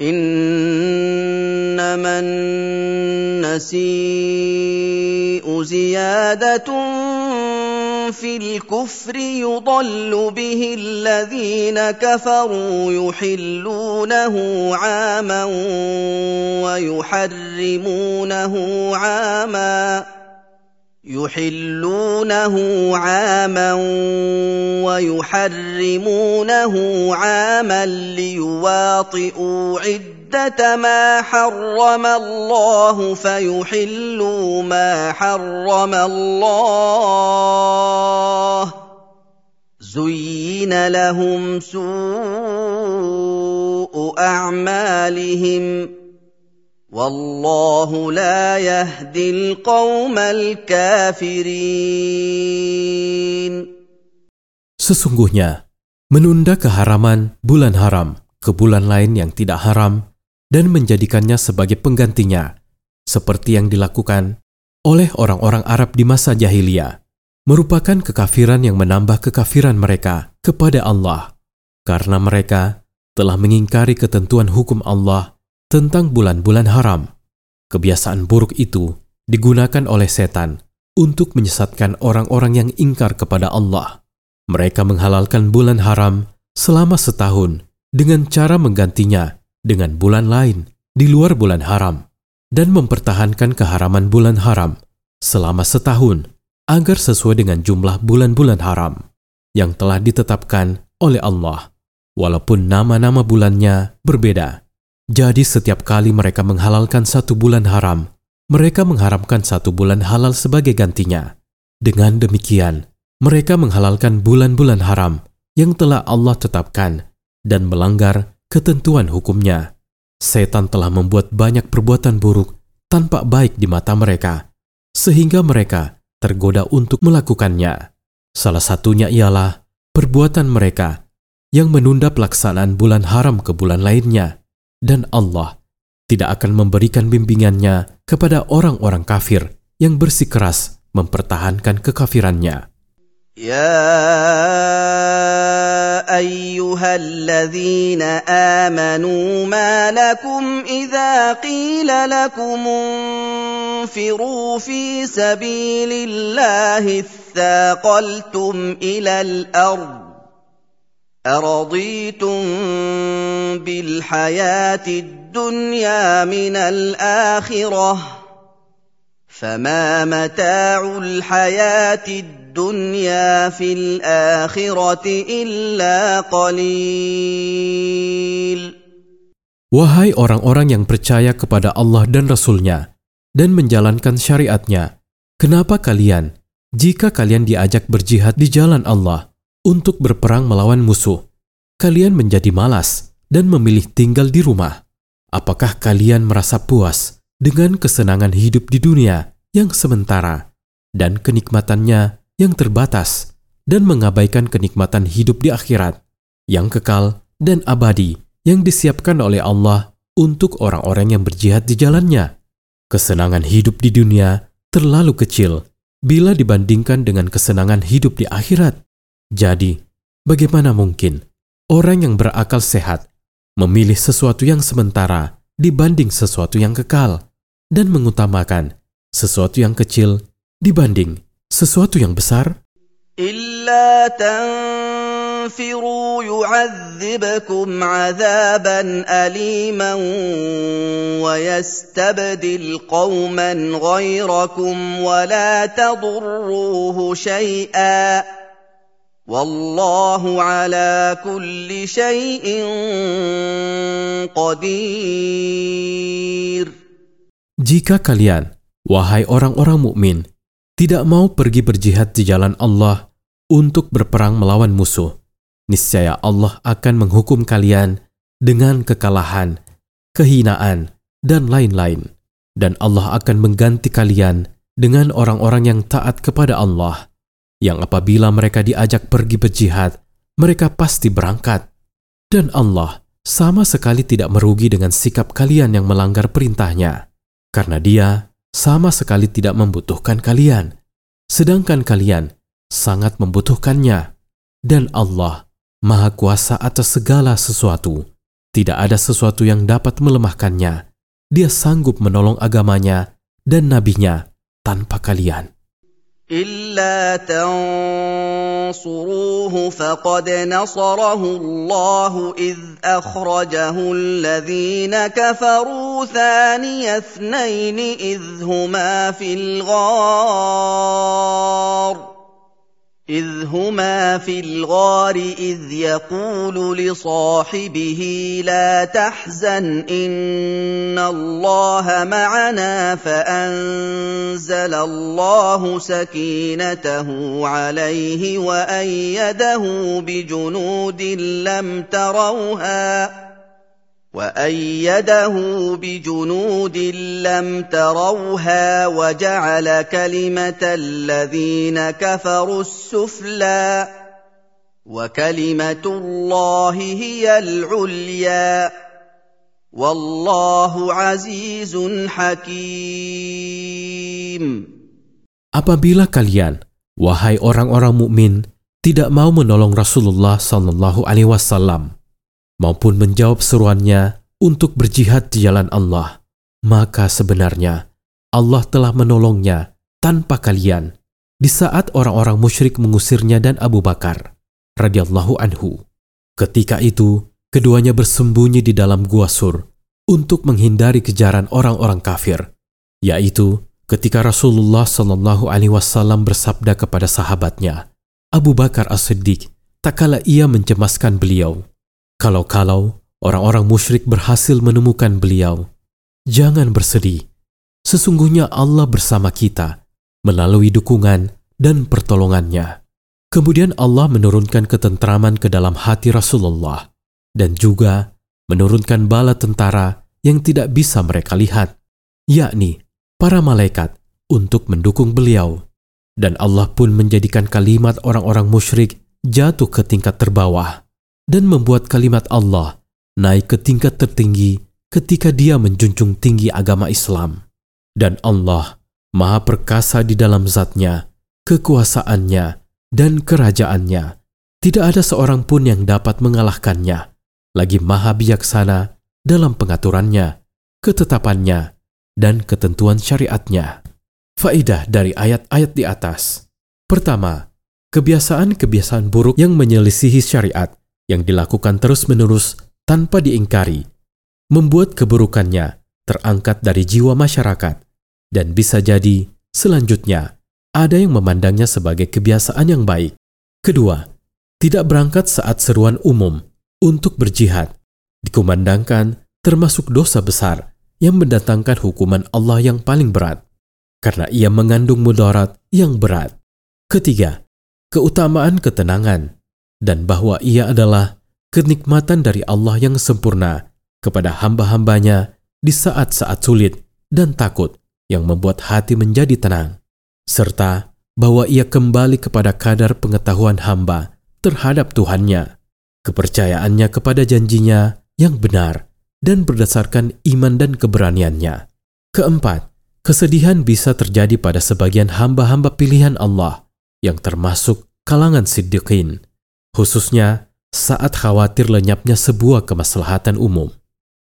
إنما النسيء زيادة في الكفر يضل به الذين كفروا يحلونه عاما ويحرمونه عاما يحلونه عاما ويحرمونه عاما ليواطئوا عدة ما حرم الله فيحلوا ما حرم الله. زين لهم سوء أعمالهم. والله لا يهدي القوم الكافرين Sesungguhnya, menunda keharaman bulan haram ke bulan lain yang tidak haram dan menjadikannya sebagai penggantinya, seperti yang dilakukan oleh orang-orang Arab di masa jahiliyah, merupakan kekafiran yang menambah kekafiran mereka kepada Allah, karena mereka telah mengingkari ketentuan hukum Allah tentang bulan-bulan haram. Kebiasaan buruk itu digunakan oleh setan untuk menyesatkan orang-orang yang ingkar kepada Allah. Mereka menghalalkan bulan haram selama setahun dengan cara menggantinya dengan bulan lain di luar bulan haram dan mempertahankan keharaman bulan haram selama setahun agar sesuai dengan jumlah bulan-bulan haram yang telah ditetapkan oleh Allah, walaupun nama-nama bulannya berbeda. Jadi setiap kali mereka menghalalkan satu bulan haram, mereka mengharamkan satu bulan halal sebagai gantinya. Dengan demikian, mereka menghalalkan bulan-bulan haram yang telah Allah tetapkan dan melanggar ketentuan hukumnya. Setan telah membuat banyak perbuatan buruk tanpa baik di mata mereka, sehingga mereka tergoda untuk melakukannya. Salah satunya ialah perbuatan mereka yang menunda pelaksanaan bulan haram ke bulan lainnya dan Allah tidak akan memberikan bimbingannya kepada orang-orang kafir yang bersikeras mempertahankan kekafirannya. يا ايها الذين امنوا ما لكم اذا قيل لكم انفروا في سبيل الله اثاقلتم الى الارض أرضيتم بالحياة الدنيا من الآخرة فما متاع الحياة الدنيا في الآخرة إلا قليل Wahai orang-orang yang percaya kepada Allah dan Rasul-Nya dan menjalankan syariatnya, kenapa kalian, jika kalian diajak berjihad di jalan Allah, untuk berperang melawan musuh, kalian menjadi malas dan memilih tinggal di rumah. Apakah kalian merasa puas dengan kesenangan hidup di dunia yang sementara dan kenikmatannya yang terbatas dan mengabaikan kenikmatan hidup di akhirat yang kekal dan abadi yang disiapkan oleh Allah untuk orang-orang yang berjihad di jalannya? Kesenangan hidup di dunia terlalu kecil bila dibandingkan dengan kesenangan hidup di akhirat. Jadi, bagaimana mungkin orang yang berakal sehat memilih sesuatu yang sementara dibanding sesuatu yang kekal dan mengutamakan sesuatu yang kecil dibanding sesuatu yang besar? إلا تنفروا يعذبكم عذابا أليما ويستبدل قوما غيركم ولا تضروه شيئا والله على كل شيء قدير Jika kalian, wahai orang-orang mukmin, tidak mau pergi berjihad di jalan Allah untuk berperang melawan musuh, niscaya Allah akan menghukum kalian dengan kekalahan, kehinaan, dan lain-lain. Dan Allah akan mengganti kalian dengan orang-orang yang taat kepada Allah, yang apabila mereka diajak pergi berjihad, mereka pasti berangkat. Dan Allah sama sekali tidak merugi dengan sikap kalian yang melanggar perintahnya, karena dia sama sekali tidak membutuhkan kalian, sedangkan kalian sangat membutuhkannya, dan Allah Maha Kuasa atas segala sesuatu. Tidak ada sesuatu yang dapat melemahkannya. Dia sanggup menolong agamanya dan nabinya tanpa kalian. إلا تنصروه فقد نصره الله إذ أخرجه الذين كفروا ثاني اثنين إذ هما في الغار. إذ هما في الغار إذ يقول لصاحبه لا تحزن إن الله معنا فأنزل الله سكينته عليه وأيده بجنود لم تروها وايده بجنود لم تروها وجعل كلمه الذين كفروا السفلى وكلمه الله هي العليا والله عزيز حكيم Apabila kalian, wahai orang-orang mukmin, tidak mau menolong Rasulullah Sallallahu Alaihi Wasallam, maupun menjawab seruannya untuk berjihad di jalan Allah, maka sebenarnya Allah telah menolongnya tanpa kalian di saat orang-orang musyrik mengusirnya dan Abu Bakar radhiyallahu anhu. Ketika itu, keduanya bersembunyi di dalam gua sur untuk menghindari kejaran orang-orang kafir, yaitu ketika Rasulullah Shallallahu Alaihi Wasallam bersabda kepada sahabatnya, Abu Bakar As-Siddiq, tak kala ia mencemaskan beliau. Kalau-kalau orang-orang musyrik berhasil menemukan beliau, jangan bersedih. Sesungguhnya Allah bersama kita melalui dukungan dan pertolongannya. Kemudian Allah menurunkan ketentraman ke dalam hati Rasulullah dan juga menurunkan bala tentara yang tidak bisa mereka lihat, yakni para malaikat untuk mendukung beliau. Dan Allah pun menjadikan kalimat orang-orang musyrik jatuh ke tingkat terbawah dan membuat kalimat Allah naik ke tingkat tertinggi ketika dia menjunjung tinggi agama Islam. Dan Allah maha perkasa di dalam zatnya, kekuasaannya, dan kerajaannya. Tidak ada seorang pun yang dapat mengalahkannya, lagi maha bijaksana dalam pengaturannya, ketetapannya, dan ketentuan syariatnya. Faidah dari ayat-ayat di atas. Pertama, kebiasaan-kebiasaan buruk yang menyelisihi syariat yang dilakukan terus-menerus tanpa diingkari, membuat keburukannya terangkat dari jiwa masyarakat, dan bisa jadi selanjutnya ada yang memandangnya sebagai kebiasaan yang baik. Kedua, tidak berangkat saat seruan umum untuk berjihad dikumandangkan termasuk dosa besar yang mendatangkan hukuman Allah yang paling berat karena ia mengandung mudarat yang berat. Ketiga, keutamaan ketenangan dan bahwa ia adalah kenikmatan dari Allah yang sempurna kepada hamba-hambanya di saat-saat sulit dan takut yang membuat hati menjadi tenang, serta bahwa ia kembali kepada kadar pengetahuan hamba terhadap Tuhannya, kepercayaannya kepada janjinya yang benar, dan berdasarkan iman dan keberaniannya. Keempat, kesedihan bisa terjadi pada sebagian hamba-hamba pilihan Allah yang termasuk kalangan siddiqin, khususnya saat khawatir lenyapnya sebuah kemaslahatan umum.